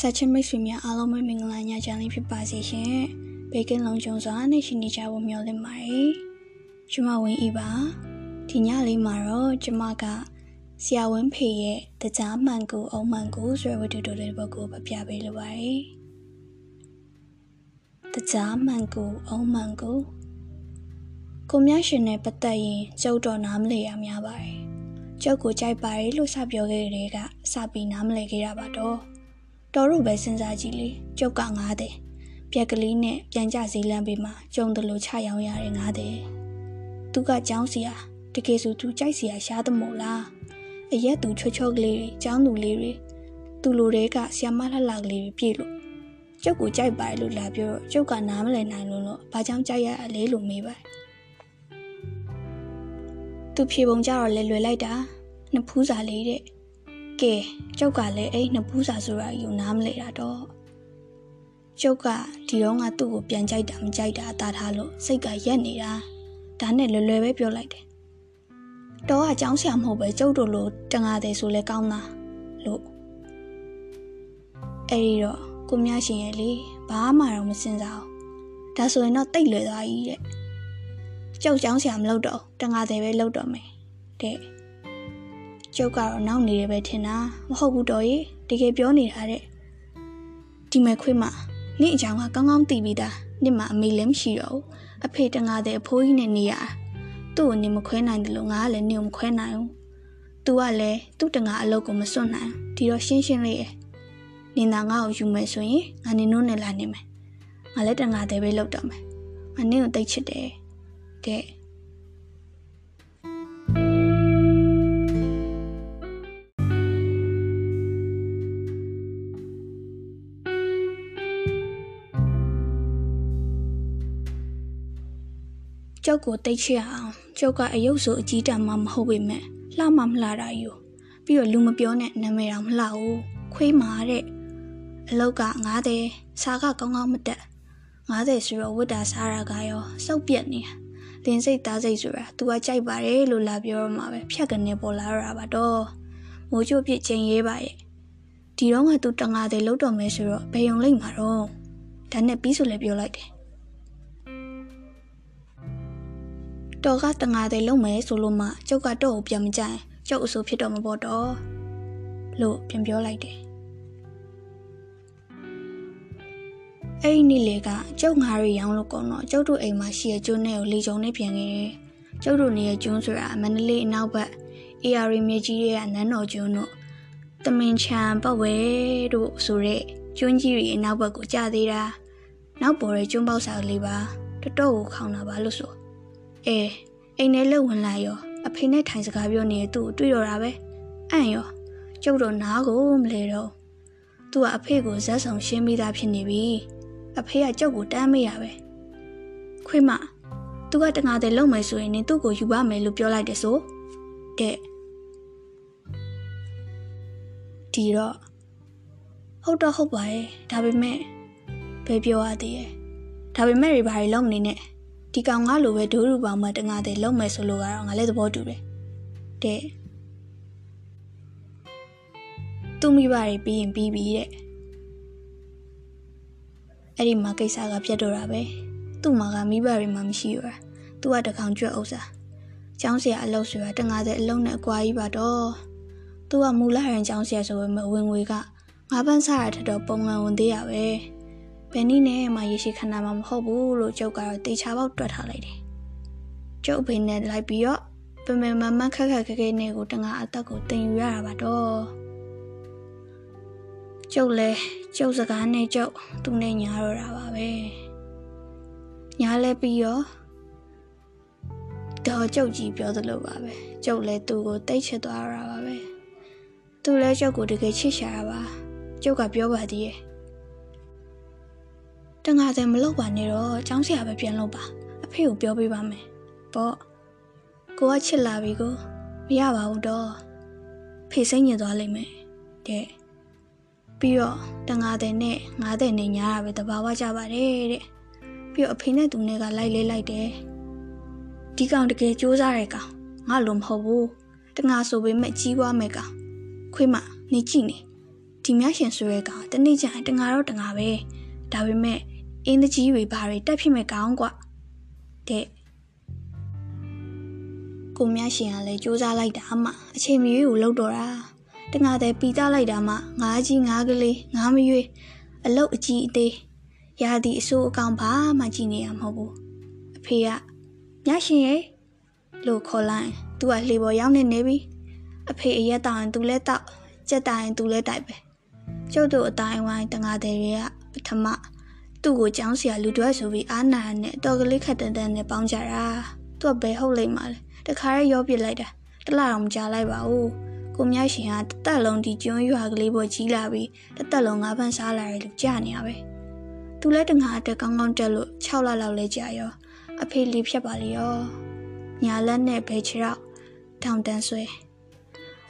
ဆက်ချင်မိတ်ဆွေများအားလုံးပဲမင်္ဂလာညချမ်းလေးဖြစ်ပါစေရှင်။ဘေကင်းလုံးကျုံစွာနဲ့ရှိနေကြဖို့မျှော်လင့်ပါတယ်။ကျမဝင်းဤပါ။ဒီညလေးမှာတော့ကျမကဆရာဝန်ဖေရဲ့တကြားမှန်ကိုအုံမှန်ကိုဆိုတဲ့ဝတ္ထုတော်လေးဘကိုပြပြပေးလိုပါတယ်။တကြားမှန်ကိုအုံမှန်ကိုကိုမြရှင်နဲ့ပတ်သက်ရင်ကျုပ်တော်နားမလဲရများပါတယ်။ကျုပ်ကိုကြိုက်ပါတယ်လို့စပြောခဲ့တဲ့ကစပြီးနားမလဲခဲ့တာပါတော့။ တော်တို့ပဲစဉ်းစားကြည့်လေကျုပ်က9တဲ့ပြက်ကလေးနဲ့ပြန်ကြစီလမ်းပေးမှာကြုံတယ်လို့ချရောင်းရတဲ့9တဲ့သူကကြောင်းစီယာတကယ်ဆိုသူကြိုက်စီယာရှားသမို့လားအရက်သူချွတ်ချော့ကလေးတွေကျောင်းသူလေးတွေသူလိုတွေကဆီယမလှလှကလေးတွေပြေလို့ကျုပ်ကိုကြိုက်ပါတယ်လို့လာပြောတော့ကျုပ်ကနားမလည်နိုင်လို့လို့ဘာကြောင့်ကြိုက်ရလဲလို့မေးပါတယ်သူဖြေပုံကြတော့လဲလွယ်လိုက်တာနှစ်ဖူးစာလေးတဲ့ ကဲကျုပ်ကလည်းအဲ့နှစ်ပူးစာဆိုတာယူနားမလဲတာတော့ကျုပ်ကဒီတော့ငါသူ့ကိုပြန်ကြိုက်တာမကြိုက်တာအသာထားလို့စိတ်ကရက်နေတာဒါနဲ့လွယ်လွယ်ပဲပြောလိုက်တယ်တော့အကြောင်းဆရာမဟုတ်ပဲကျုပ်တို့လိုတငါတယ်ဆိုလဲကောင်းတာလို့အဲ့ဒီတော့ကိုမြရှင်ရဲ့လေဘာမှတော့မစင်စားဘူးဒါဆိုရင်တော့တိတ်လွယ်သွားကြီးတဲ့ကျုပ်ကြောင်းဆရာမလုပ်တော့တငါတယ်ပဲလုပ်တော့မယ်တဲ့ ကျုပ်ကတော့နောက်နေတယ်ပဲထင်တာမဟုတ်ဘူးတော်ရေတကယ်ပြောနေတာတဲ့ဒီမဲ့ခွေးမနေ့အကြောင်းကကောင်းကောင်းသိပြီးသားနေ့မှအမေလည်းမရှိတော့ဘူးအဖေတငါတဲ့အဖိုးကြီးနဲ့နေရသူ့ကိုနေမခွဲနိုင်တယ်လို့ငါကလည်းနေမခွဲနိုင်ဘူးသူကလည်းသူ့တငါအလုပ်ကိုမစွန့်နိုင်ဒီတော့ရှင်းရှင်းလေးရနင်သာငါ့ကိုယူမယ်ဆိုရင်ငါနင်တို့နဲ့လာနေမယ်ငါလည်းတငါတဲ့ပဲလုပ်တော့မယ်ငါနင်ကိုတိတ်ချစ်တယ်တဲ့ ကျောက်ကိုတိတ်ချအောင်ကျောက်ကအယုတ်ဆိုအကြီးတန်းမှမဟုတ်ပေမဲ့လှမှမလှတာယူပြီးတော့လူမပြောနဲ့နာမည်တော်မလှဘူးခွေးမာတဲ့အလောက်က90စားကကောင်းကောင်းမတက်90ဆိုတော့ဝတ်တာစားရကရောစောက်ပြက်နေတာလင်းစိတ်သားစိတ်ဆိုတာ तू ကကြိုက်ပါတယ်လို့လာပြောတော့မှာပဲဖြတ်ကနေပေါ်လာရတာပါတော့မိုးချို့ပြစ်ချိန်ရေးပါရဲ့ဒီတော့က तू တငါတယ်လောက်တော့မယ်ဆိုတော့ဘယ်ုံလိမ့်မှာတော့ဒါနဲ့ပြီးဆိုလည်းပြောလိုက်တယ် တော်ကတငါတဲ့လုံမယ်ဆိုလို့မှကျုပ်ကတော့ကိုပြန်မကြိုင်ကျုပ်အဆိုဖြစ်တော့မပေါ်တော့လို့ပြန်ပြောလိုက်တယ်အဲ့ဒီနေ့လေကကျုပ်ငါရီရောင်းလို့ကောတော့ကျုပ်တို့အိမ်မှာရှိရကျွန်းနဲ့ကိုလေကြုံနဲ့ပြန်ခဲ့တယ်ကျုပ်တို့နေရကျွန်းဆိုတာမန္တလေးအနောက်ဘက် AR မြေကြီးရဲ့နန်းတော်ကျွန်းတို့တမင်ချံပတ်ဝဲတို့ဆိုတဲ့ကျွန်းကြီးတွေအနောက်ဘက်ကိုကြာသေးတာနောက်ပေါ်တဲ့ကျွန်းပေါက်စာကလေးပါတတော့ကိုခေါင်းတာပါလို့ဆို အဲအိမ်ထဲလှုပ်ဝင်လာရောအဖေနဲ့ထိုင်စကားပြောနေတဲ့သူ့ကိုတွေ့တော့တာပဲအံ့ရောကျုပ်တော့နားကိုမလဲတော့သူကအဖေကိုဇက်ဆောင်ရှင်းပြီးသားဖြစ်နေပြီအဖေကကျုပ်ကိုတမ်းမေးရပဲခွေးမသူကတငါတဲ့လုံမယ်ဆိုရင်နင်သူ့ကိုယူပါမယ်လို့ပြောလိုက်တယ်ဆိုတဲ့ဒီတော့ဟုတ်တော့ဟုတ်ပါရဲ့ဒါပေမဲ့ဘယ်ပြောရသေးရဲ့ဒါပေမဲ့တွေဘာတွေလုံးနေနဲ့ ဒီကောင်ငါလိုပဲဒိုးရူပေါင်းမှတငါတဲ့လုံမယ်ဆိုလို့ကတော့ငါလည်းသဘောတူတယ်တဲ့သူမိဘတွေပြီးရင်ပြီးပြီတဲ့အဲ့ဒီမှာကိစ္စကပြတ်တော့တာပဲသူ့မှာကမိဘတွေမှမရှိရသူကတကောင်ကျွတ်ဥစ္စာကျောင်းဆရာအလုပ်ဆိုတာတငါတဲ့အလုံးနဲ့အကွာကြီးပါတော့သူကမူလရန်ကျောင်းဆရာဆိုပေမဲ့ဝင်ငွေကငါးပန်းစားရထတော့ပုံမှန်ဝင်သေးရပဲ ဘယ်နည်းနဲ့မှရေရှိခဏမှမဟုတ်ဘူးလို့ကျုပ်ကတော့တေချာပေါက်တွက်ထားလိုက်တယ်။ကျုပ်ဖေနဲ့လိုက်ပြီးတော့ပင်ပင်မမခက်ခက်ခဲခဲနဲ့ကိုတငါအသက်ကိုတင်ယူရတာပါတော့။ကျုပ်လဲကျုပ်စကားနဲ့ကျုပ်သူနဲ့ညားတော့တာပါပဲ။ညားလဲပြီးတော့တော့ကျုပ်ကြီးပြောသလိုပါပဲ။ကျုပ်လဲသူ့ကိုတိတ်ချစ်သွားရတာပါပဲ။သူလဲကျုပ်ကိုတကယ်ချစ်ရှာတာပါ။ကျုပ်ကပြောပါသေးရဲ့။ တငါတယ်မလုပ်ပါနဲ့တော့ចောင်းဆရာပဲပြန်လုပ်ပါအဖေကိုပြောပေးပါမယ်ပေါ့ကိုကချစ်လာပြီကိုမရပါဘူးတော့ဖေစိတ်ညစ်သွားလိမ့်မယ်တဲ့ပြီးတော့တငါတယ်နဲ့ငါးတယ်နဲ့ညားတာပဲတဘာဝကြပါတယ်တဲ့ပြီးတော့အဖေနဲ့သူနဲ့ကလိုက်လေးလိုက်တယ်ဒီကောင်တကယ်စူးစားတဲ့ကောင်ငါလိုမဟုတ်ဘူးတငါဆိုပေမဲ့ကြီးပွားမဲ့ကောင်ခွေးမနေကြည့်နေဒဒီမြရှင်ဆိုရဲကောင်တနေ့ကျရင်တငါတော့တငါပဲဒါပေမဲ့ အင်းတကြီးတွေဘာတွေတက်ဖြစ်မဲ့ကောင်းกว่าတဲ့ကိုမြရှင်ကလည်းစူးစမ်းလိုက်တာမှအချိန်မရွေးကိုလှုပ်တော့တာတငါတဲ့ပီတာလိုက်တာမှငါးကြီးငါးကလေးငါးမရွေးအလုတ်အကြီးအသေးရာဒီအစိုးအကောင်ဘာမှကြည့်နေရမဟုတ်ဘူးအဖေကမြရှင်ရဲ့လို့ခေါ်လိုက်သူကလှေပေါ်ရောက်နေနေပြီအဖေအရက်တောင်သူလဲတောက်ကြက်တိုင်သူလဲတိုက်ပဲကျုပ်တို့အတိုင်းဝိုင်းတငါတဲ့တွေကပထမ သူ့ကိုကြောင်းစရာလူတွဲဆိုပြီးအာနာနဲ့တော်ကလေးခက်တန်တန်နဲ့ပေါင်းကြတာသူကဘယ်ဟုတ်လိမ့်မှာလဲတခါရဲရောပြစ်လိုက်တာတလားတော့မကြားလိုက်ပါဘူးကိုမြတ်ရှင်ကတသက်လုံးဒီကျွန်းရွာကလေးပေါ်ကြီးလာပြီးတသက်လုံးငါးပန်းစားလာတယ်လို့ကြားနေရပဲသူလည်းတငါတက်ကောင်းကောင်းတက်လို့6လလောက်လဲကြာရောအဖေလေးဖြတ်ပါလေရောညာလက်နဲ့ဘဲချရောက်ထောင်တန်းဆွဲ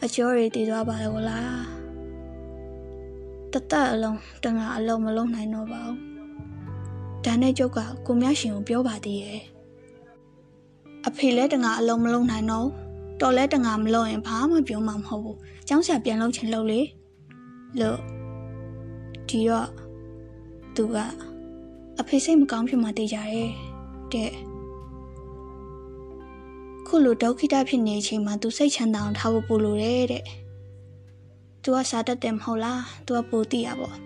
အကျော်တွေတည်သွားပါလေကိုလားတသက်အလုံးတငါအလုံးမလုံးနိုင်တော့ပါဘူး ဒါနဲ့ကျုပ်ကကိုမြရှင်ကိုပြောပါသေးရဲ့အဖေလဲတငါအလုံးမလုံးနိုင်တော့တော်လဲတငါမလုံးရင်ဘာမှပြောမှာမဟုတ်ဘူး။ကျောင်းဆရာပြန်လုံးချင်လို့လေလို့ဒီတော့သူကအဖေစိတ်မကောင်းဖြစ်မှတေးကြတယ်တဲ့ခုလိုဒုက္ခိတဖြစ်နေချိန်မှာသူစိတ်ချမ်းသာအောင်ထားဖို့ပို့လို့တဲ့တဲ့သူကစားတတ်တယ်မဟုတ်လားသူကပိုသိရပေါ့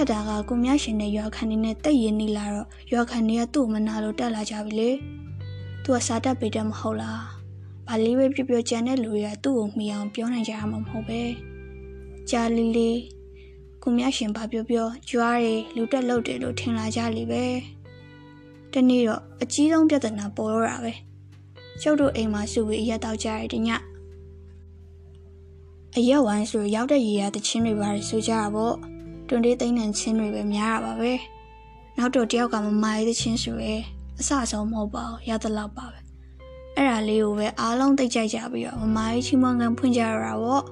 ခက်တာကကိုမြရှင်နဲ့ရွာခန်နေနဲ့တိတ်ရင်နေလာတော့ရွာခန်နေကသူ့မနာလို့တက်လာကြပြီလေသူကစားတတ်ပေတယ်မဟုတ်လားဘာလေးပဲပြပြကြံတဲ့လူတွေကသူ့ကိုမှီအောင်ပြောနိုင်ကြရမှာမဟုတ်ပဲကြာလီလီကိုမြရှင်ဘာပြောပြောကြွားတွေလူတက်လုတ်တယ်လို့ထင်လာကြလိပဲတနေ့တော့အကြီးဆုံးပြဿနာပေါ်တော့တာပဲကျုပ်တို့အိမ်မှာစုပြီးရက်တော့ကြရတဲ့ညအရက်ဝိုင်းဆိုရောက်တဲ့ရေရတချင်းတွေပါဆိုကြတာပေါ့ တွန်တေးသိန်းနဲ့ချင်းတွေပဲများတာပါပဲနောက်တော့တယောက်ကမမာရေးတဲ့ချင်းဆိုရဲအဆဆုံးမဟုတ်ပါဘူးရသလောက်ပါပဲအဲ့ဒါလေးကိုပဲအားလုံးသိကြကြပြီးတော့မမာရေးချီးမွမ်းကန်ဖွင့်ကြရတာပေါ့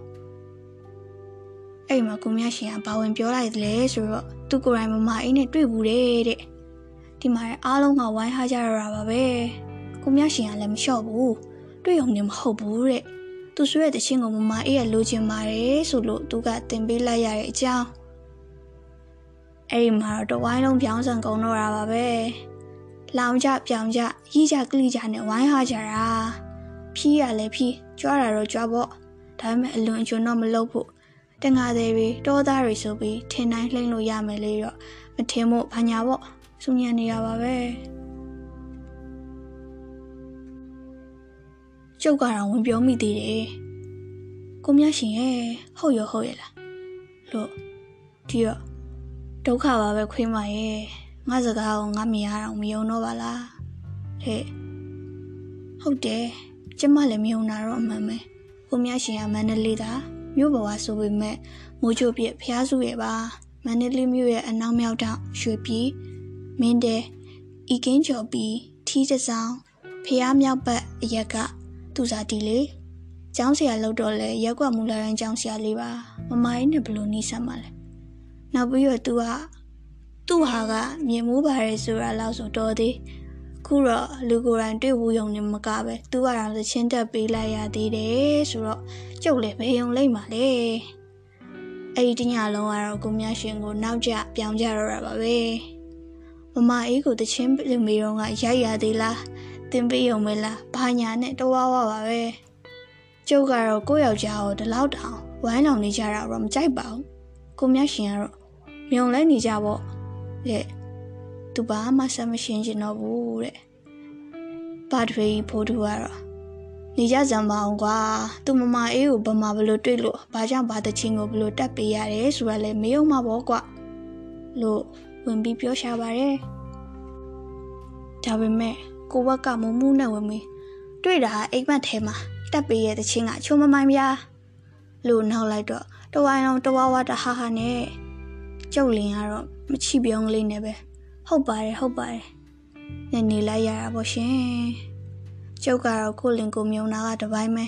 အဲ့မှာကိုမြရှင်ကဘာဝင်ပြောလိုက်သလဲဆိုတော့သူကိုယ်တိုင်မမအေးနဲ့တွေ့ဘူးတဲ့တဲ့ဒီမှာအားလုံးကဝိုင်းဟားကြရတာပါပဲကိုမြရှင်ကလည်းမလျှော့ဘူးတွေ့ုံနဲ့မဟုတ်ဘူးတဲ့သူဆွဲတဲ့ချင်းကိုမမအေးရလိုချင်ပါတယ်ဆိုလို့သူကတင်ပေးလိုက်ရတဲ့အကြောင်း အဲ့ဒီမှာတော့တဝိုင်းလုံးပြောင်းစံကုန်တော့တာပါပဲလောင်ကြပြောင်ကြရီးကြကလိကြနဲ့ဝိုင်းဟားကြတာဖြီးရလဲဖြီးကြွားတာတော့ကြွားပေါ့ဒါပေမဲ့အလွန်အကျွံတော့မလုပ်ဖို့တငါသေးတွေတောသားတွေဆိုပြီးထင်တိုင်းလှိမ့်လို့ရမယ်လေတော့မထင်မို့ဘာညာပေါ့စူညံနေရပါပဲကျုပ်ကတော့ဝင်ပြောမိသေးတယ်ကိုမြရှင်ရဲ့ဟုတ်ရဟုတ်ရလားလို့ဒီတော့ ဒုက္ခပါပဲခွေးမရဲ့ငါစကားကိုငါမြင်ရအောင်မယုံတော့ပါလားဟဲ့ဟုတ်တယ်ကျမလည်းမယုံတာတော့အမှန်ပဲကိုမြရှင်ကမန္တလေးသားမြို့ပေါ်ကဆိုပေမဲ့မိုးချိုပြဖျားစုရဲ့ပါမန္တလေးမြို့ရဲ့အနောက်မြောက်တောင်ရွှေပြည်မင်းတဲဤကင်းကျော်ပြီးထီးတဆောင်ဖျားမြောက်ဘက်အရက်ကသူစားတီလေကျောင်းဆရာလောက်တော့လဲရက်ကွက်မူလာရန်ကျောင်းဆရာလေးပါမမကြီးနဲ့ဘလို့နီးစမ်းပါလဲ နောက်ပြီးတော့ तू ကသူ့ဟာကမြင်မှုပါတယ်ဆိုတာလောက်ဆိုတော့သေးခုတော့လူကိုယ်တိုင်တွေ့ဘူးယုံနေမကပဲသူကတော့သချင်းတက်ပေးလိုက်ရသေးတယ်ဆိုတော့ကျုပ်လည်းဘယ်ယုံလိမ့်မှာလဲအဲ့ဒီညလုံးကတော့ကိုမြရှင်ကိုနောက်ကျပြောင်းကြတော့တာပါပဲမမအေးကိုတချင်းလူမေတော့ကရိုက်ရသေးလားတင်ပေးယုံမလားဘာညာနဲ့တဝါဝါပါပဲကျုပ်ကတော့ကိုယ့်ယောက်ျားကိုဒီလောက်တောင်ဝိုင်းလောင်နေကြတာတော့မကြိုက်ပါဘူးကိုမြရှင်ကတော့ မြုံလဲနေကြပေါ့တဲ့သူဘာမှဆက်မရှင်းချင်တော့ဘူးတဲ့ဘာတွေဖိုးသူကတော့နေကြစံပါအောင်ကွာသူမမအေးကိုဘမဘလို့တွေ့လို့ဘာကြောင့်ဘာတချင်းကိုဘလို့တက်ပေးရတယ်ဆိုတာလည်းမေးအောင်မှာပေါ့ကွာလို့ဝင်ပြီးပြောရှာပါတယ်ဒါပေမဲ့ကိုဘက်ကမုံမှုနဲ့ဝင်ပြီးတွေ့တာအိမ်မက်ထဲမှာတက်ပေးရဲ့တချင်းကချုံမမိုင်းပြားလို့နောက်လိုက်တော့တဝိုင်းလုံးတဝါဝါတဟာဟာနဲ့ ကျုပ်လင်ကတော့မချီပြောင်းကလေးနဲ့ပဲဟုတ်ပါတယ်ဟုတ်ပါတယ်နေနေလိုက်ရတာပေါ့ရှင်ကျုပ်ကတော့ကိုလင်ကိုမြုံနာကတပိုင်းပဲ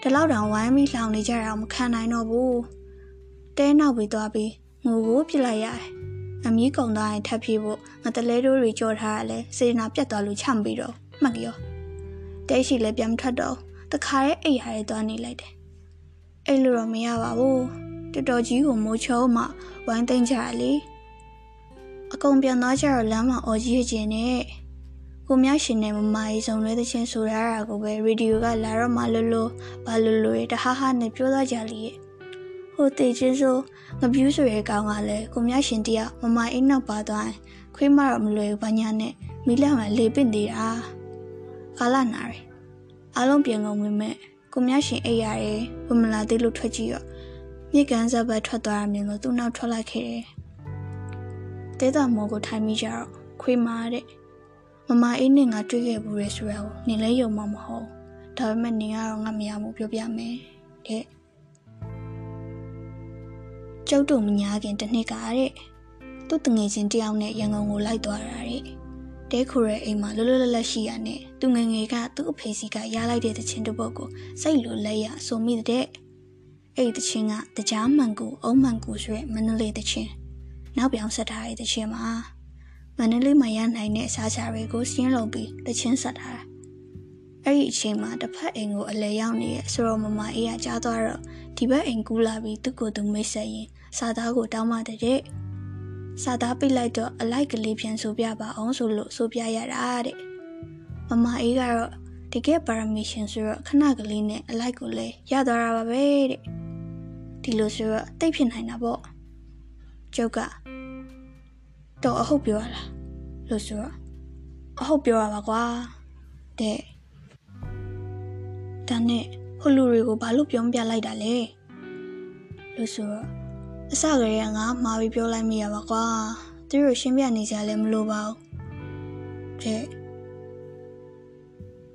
ဒီလောက်တောင်ဝိုင်းပြီးလောင်နေကြတာမခံနိုင်တော့ဘူးတဲနောက်ပြီးသွားပြီးငိုကိုပြစ်လိုက်ရတယ်အမီးကုံသားရင်ထပ်ပြေးဖို့ငါတလဲတို့တွေကြော်ထားရလဲစေနာပြတ်သွားလို့ချမ်းပြီးတော့မှတ်ရောတဲရှိလည်းပြန်မထွက်တော့တခါရဲ့အိတ်ရရဲသွားနေလိုက်တယ်အဲ့လိုတော့မရပါဘူး တော်တော်ကြီးကိုမိုးချုံမှဝိုင်းသိမ့်ကြရလေအကုန်ပြန်သွားကြတော့လမ်းမှာအော်ကြီးကျင်နဲ့ကိုမြရှင်နဲ့မမကြီးစုံလွဲတဲ့ချင်းဆိုရတာကိုပဲရေဒီယိုကလာတော့မှလွတ်လွတ်ဘာလွတ်လွတ်တဟားဟာနဲ့ပြောသွားကြလေဟိုတေချင်းဆိုငပြူးဆိုရဲကောင်းကလည်းကိုမြရှင်တယောက်မမအိမ်နောက်ပါသွားရင်ခွေးမတော့မလွယ်ဘူးဘာညာနဲ့မိလက်မှာလေပင့်နေတာကာလနာရယ်အားလုံးပြန်ကုန်ဝင်မဲ့ကိုမြရှင်အိပ်ရတယ်ဝမလာသေးလို့ထွက်ကြည့်ရော မြေကန်ဇက်ဘက်ထွက်သွားရမြင်လို့သူ့နောက်ထွက်လိုက်ခဲ့တယ်တဲတာမောကိုထိုင်မိကြတော့ခွေးမာတဲ့မမအေးနဲ့ငါတွေ့ခဲ့ဘူးရဲဆိုရကိုနင်လည်းယုံမှာမဟုတ်ဒါပေမဲ့နင်ကတော့ငါမရဘူးပြောပြမယ်တဲ့ကျုပ်တို့မညာခင်တစ်နှစ်ကတဲ့သူ့တငယ်ချင်းတယောက်နဲ့ရန်ကုန်ကိုလိုက်သွားတာတဲ့တဲခိုရဲ့အိမ်မှာလွတ်လွတ်လပ်လပ်ရှိရနဲ့သူငယ်ငယ်ကသူ့အဖေစီကရလိုက်တဲ့တခြင်းတစ်ပုတ်ကိုစိတ်လိုလဲရဆိုမိတဲ့ အဲ့ဒီတခြင်းကတကြားမှန်ကူအုံးမှန်ကူဆိုရဲမန္တလေးတခြင်းနောက်ပြောင်ဆက်ထားတဲ့တခြင်းမှာမန္တလေးမှာရနိုင်တဲ့အစားအစာတွေကိုစင်းလုံးပြီးတခြင်းဆက်ထားတာအဲ့ဒီအချိန်မှာတစ်ဖက်အိမ်ကိုအလဲရောက်နေရဲ့ဆိုတော့မမအေးကကြားသွားတော့ဒီဘက်အိမ်ကူးလာပြီးသူ့ကိုယ်သူမိတ်ဆက်ရင်စာသားကိုတောင်းမှတဲ့စာသားပိတ်လိုက်တော့အလိုက်ကလေးပြန်ဆိုပြပါအောင်ဆိုလို့ဆိုပြရတာတဲ့မမအေးကတော့တကယ်ပါရမီရှင်ဆိုတော့ခဏကလေးနဲ့အလိုက်ကိုလည်းရသွားတာပါပဲတဲ့ ဒီလိုဆိုတော့တိတ်ဖြစ်နိုင်တာပေါ့ကျုပ်ကတော့အဟုတ်ပြောရလားလို့ဆိုတော့အဟုတ်ပြောရပါကွာတဲ့ဒါနဲ့ဟိုလူတွေကိုဘာလို့ပြောမပြလိုက်တာလဲလို့ဆိုတော့အစကတည်းကငါမှာပြီးပြောလိုက်မိရပါကွာသူတို့ရှင်းပြနေကြလည်းမလိုပါဘူးတဲ့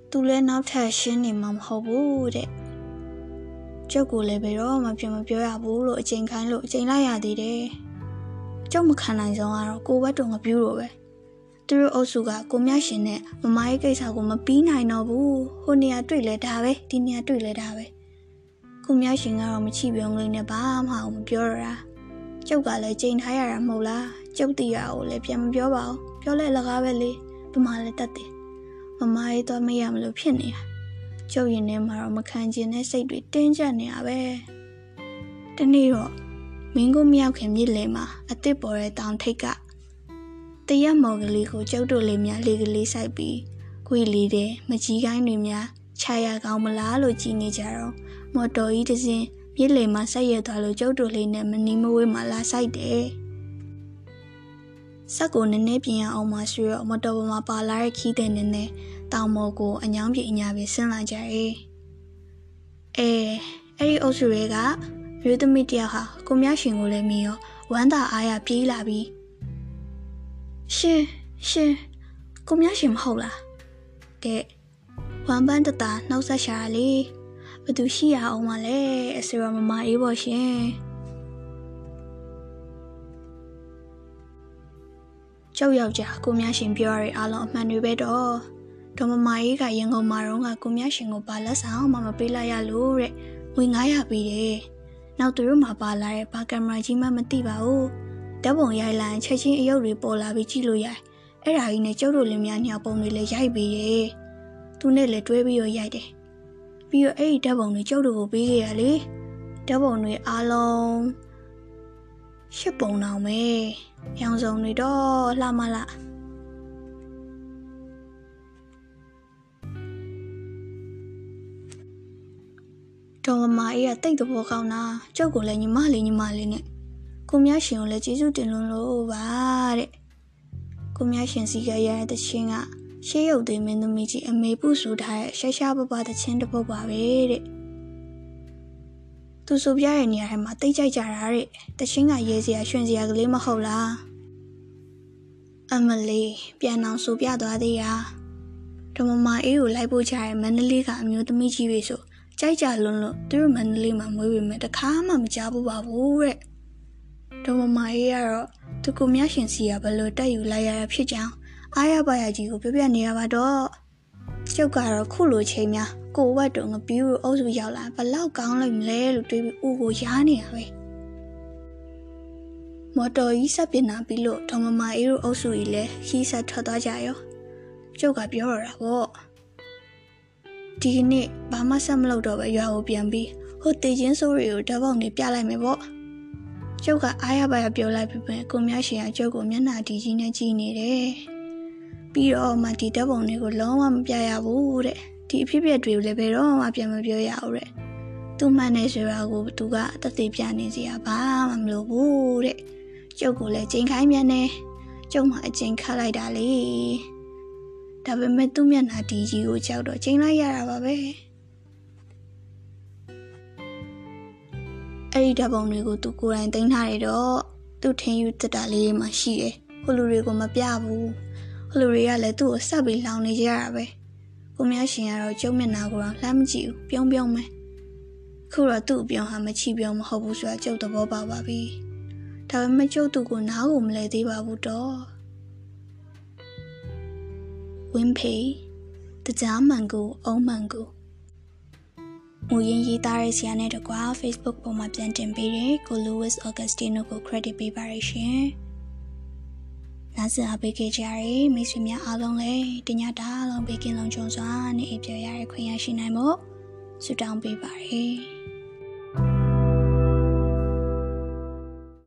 သူလည်းနောက်ထပ်ရှင်းနေမှာမဟုတ်ဘူးတဲ့ ကျုပ်ကိုလည်းဘယ်တော့မှပြန်မပြောရဘူးလို့အချိန်ခိုင်းလို့အချိန်လိုက်ရသေးတယ်ကျုပ်မခံနိုင်ဆုံးကတော့ကိုဘတ်တုံငပြူးလို့ပဲသူတို့အုပ်စုကကိုမြရှင်နဲ့မမရဲ့ကိစ္စကိုမပြီးနိုင်တော့ဘူးဟိုနေရာတွေ့လဲဒါပဲဒီနေရာတွေ့လဲဒါပဲကိုမြရှင်ကတော့မချိပြုံးလေးနဲ့ဘာမှမပြောရတာကျုပ်ကလည်းချိန်ထားရတာမဟုတ်လားကျုပ်တီရကိုလည်းပြန်မပြောပါဘူးပြောလဲလကားပဲလေဘမလည်းတတ်တယ်မမရေးတော့မရမလို့ဖြစ်နေတာ ကျုပ်ရင်ထဲမှာတော့မခံကျင်တဲ့စိတ်တွေတင်းကျပ်နေတာပဲတနေ့တော့မင်းကိုမရောက်ခင်မြစ်လေမှာအစ်စ်ပေါ်တဲ့တောင်ထိပ်ကတရက်မော်ကလေးကိုကျုပ်တို့လေးများလေးကလေးဆိုင်ပြီးခွေလေးတဲ့မကြီးကိုင်းတွေများခြာရကောင်းမလားလို့ကြည်နေကြတော့မော်တော်ကြီးတစ်စင်းမြစ်လေမှာဆက်ရသွားလို့ကျုပ်တို့လေးနဲ့မနီးမဝေးမှာလာဆိုင်တယ်ဆက်ကိုနည်းနည်းပြင်ရအောင်မှဆိုတော့မတော်ပေါ်မှာပါလာတဲ့ခီးတဲ့နည်းနည်း တောင်မော်ကိုအညောင်းပြေအညာပြေဆင်းလာကြတယ်အဲအဲ့ဒီအုပ်စုတွေကမျိုးသမီးတယောက်ဟာကိုမြရှင်ကိုလည်းမီရောဝမ်းသာအားရပြေးလာပြီးရှင်ရှင်ကိုမြရှင်မဟုတ်လားတဲ့ဝမ်းပန်းတတာနှောက်ဆက်ရှာလေဘသူရှိရအောင်မလဲအစရမမအေးပေါ့ရှင်ကျောက်ယောက်ျားကိုမြရှင်ပြောရတဲ့အားလုံးအမှန်တွေပဲတော့ ဒေါ်မမအေးကရန်ကုန်မှာတော့ကကိုမြရှင်ကိုပါလက်ဆောင်မှမပေးလိုက်ရလို့တဲ့ငွေ900ပေးတယ်နောက်သူတို့မှာပါလာတဲ့ဘာကင်မရာကြီးမှမသိပါဘူးဓာတ်ပုံရိုက်လိုက်ချက်ချင်းအယုတ်တွေပေါ်လာပြီးကြည့်လို့ရတယ်အဲ့ဒါကြီးနဲ့ကျုပ်တို့လင်မယားညပုံတွေလည်းရိုက်ပြီးရဲ့သူနဲ့လည်းတွဲပြီးတော့ရိုက်တယ်ပြီးတော့အဲ့ဒီဓာတ်ပုံတွေကျုပ်တို့ကိုပေးခဲ့ရလေဓာတ်ပုံတွေအားလုံးရှစ်ပုံတောင်ပဲရောင်စုံတွေတော့လှမလား ဒေါ်မမအေးကတိတ်တဘောကောင်းတာကျုပ်ကိုလည်းညီမလေးညီမလေးနဲ့ကိုမြရှင်ကိုလည်းကျေးဇူးတင်လို့လို့ပါတဲ့ကိုမြရှင်စီကရတဲ့ချင်းကရှေးရုပ်သိမ်းမင်းသမီးကြီးအမေပုဆိုထားတဲ့ရှာရှာပပတဲ့ချင်းတစ်ပုတ်ပါပဲတဲ့သူဆိုပြတဲ့နေရာထဲမှာတိတ်ကြိုက်ကြတာတဲ့တချင်းကရေးစရာရွှင်စရာကလေးမဟုတ်လားအမလီပြန်အောင်ဆိုပြသွားသေးရာဓမ္မမအေးကိုလိုက်ဖို့ချတဲ့မန္တလေးကအမျိုးသမီးကြီးတွေဆို ကြိုက်ကြလွန်းလို့သူတို့မန္တလေးမှာမွေးပေမဲ့တခါမှမကြားဘူးပါဘူးတဲ့ဒေါ်မမအေးကတော့သူကိုမြရှင်စီကဘလို့တက်ယူလိုက်ရတာဖြစ်ကြောင်းအားရပါရကြီးကိုပြပြနေရပါတော့ကျုပ်ကတော့ခုလိုချိန်များကိုဝတ်တုံငပြူးအုပ်စုရောက်လာဘလောက်ကောင်းလိုက်မလဲလို့တွေးပြီးဦးကိုရားနေရပဲမော်တော်ကြီးဆက်ပြင်လာပြီးလို့ဒေါ်မမအေးတို့အုပ်စုကြီးလည်းခီးဆက်ထွက်သွားကြရောကျုပ်ကပြောရတာပေါ့ ဒီနေ့ဘာမှဆက်မလုပ်တော့ပဲရွာကိုပြန်ပြီးဟိုတေချင်းစိုးတွေကိုဓာတ်ပုံတွေပြလိုက်မယ်ပေါ့ကျုပ်ကအားရပါရပြောလိုက်ပြီပဲကိုမြရှင်ကကျုပ်ကိုမျက်နှာဒီကြီးနဲ့ကြည့်နေတယ်ပြီးတော့မှဒီတပ်ပုံတွေကိုလုံးဝမပြရဘူးတဲ့ဒီအဖြစ်အပျက်တွေကိုလည်းဘယ်တော့မှပြန်မပြောရဘူးတဲ့သူမှန်နေဆိုတာကိုသူကတသက်ပြနေစီရဘာမှမလိုဘူးတဲ့ကျုပ်ကိုလည်းချိန်ခိုင်းမြန်နေကျုပ်မှအချိန်ခတ်လိုက်တာလေ ဒါပေမဲ့သူ့မျက်နှာဒီကြီးကိုကြောက်တော့ချိန်လိုက်ရတာပါပဲအဲ့ဒီဓာတ်ပုံတွေကိုသူကိုယ်တိုင်တင်ထားတယ်တော့သူထင်ယူတက်တာလေးမှရှိတယ်ဟိုလူတွေကိုမပြဘူးဟိုလူတွေကလည်းသူ့ကိုဆက်ပြီးလောင်နေကြရတာပဲကိုမြရှင်ကတော့ကျုံမျက်နှာကိုတော့လှမ်းမကြည့်ဘူးပြုံးပြုံးပဲခုတော့သူ့အပြုံးဟာမချီပြုံးမဟုတ်ဘူးဆိုတာကျုပ်သဘောပေါက်ပါပြီဒါပေမဲ့ကျုပ်သူ့ကိုနားကိုမလဲသေးပါဘူးတော့ ဝင်းဖေးတကြားမှန်ကိုအုံးမှန်ကိုမူရင်းရေးသားတဲ့ဆရာနဲ့တကွာ Facebook ပေါ်မှာပြန်တင်ပေးတဲ့ကို Louis Augustino ကို credit ပေးပါရရှင်။နားဆင်အားပေးခဲ့ကြရတဲ့မိတ်ဆွေများအားလုံးလည်းတညတာလုံးပေးကင်းလုံးကြုံစွာနဲ့အပြည့်ရတဲ့ခွင့်ရရှိနိုင်ဖို့ဆုတောင်းပေးပါရစေ။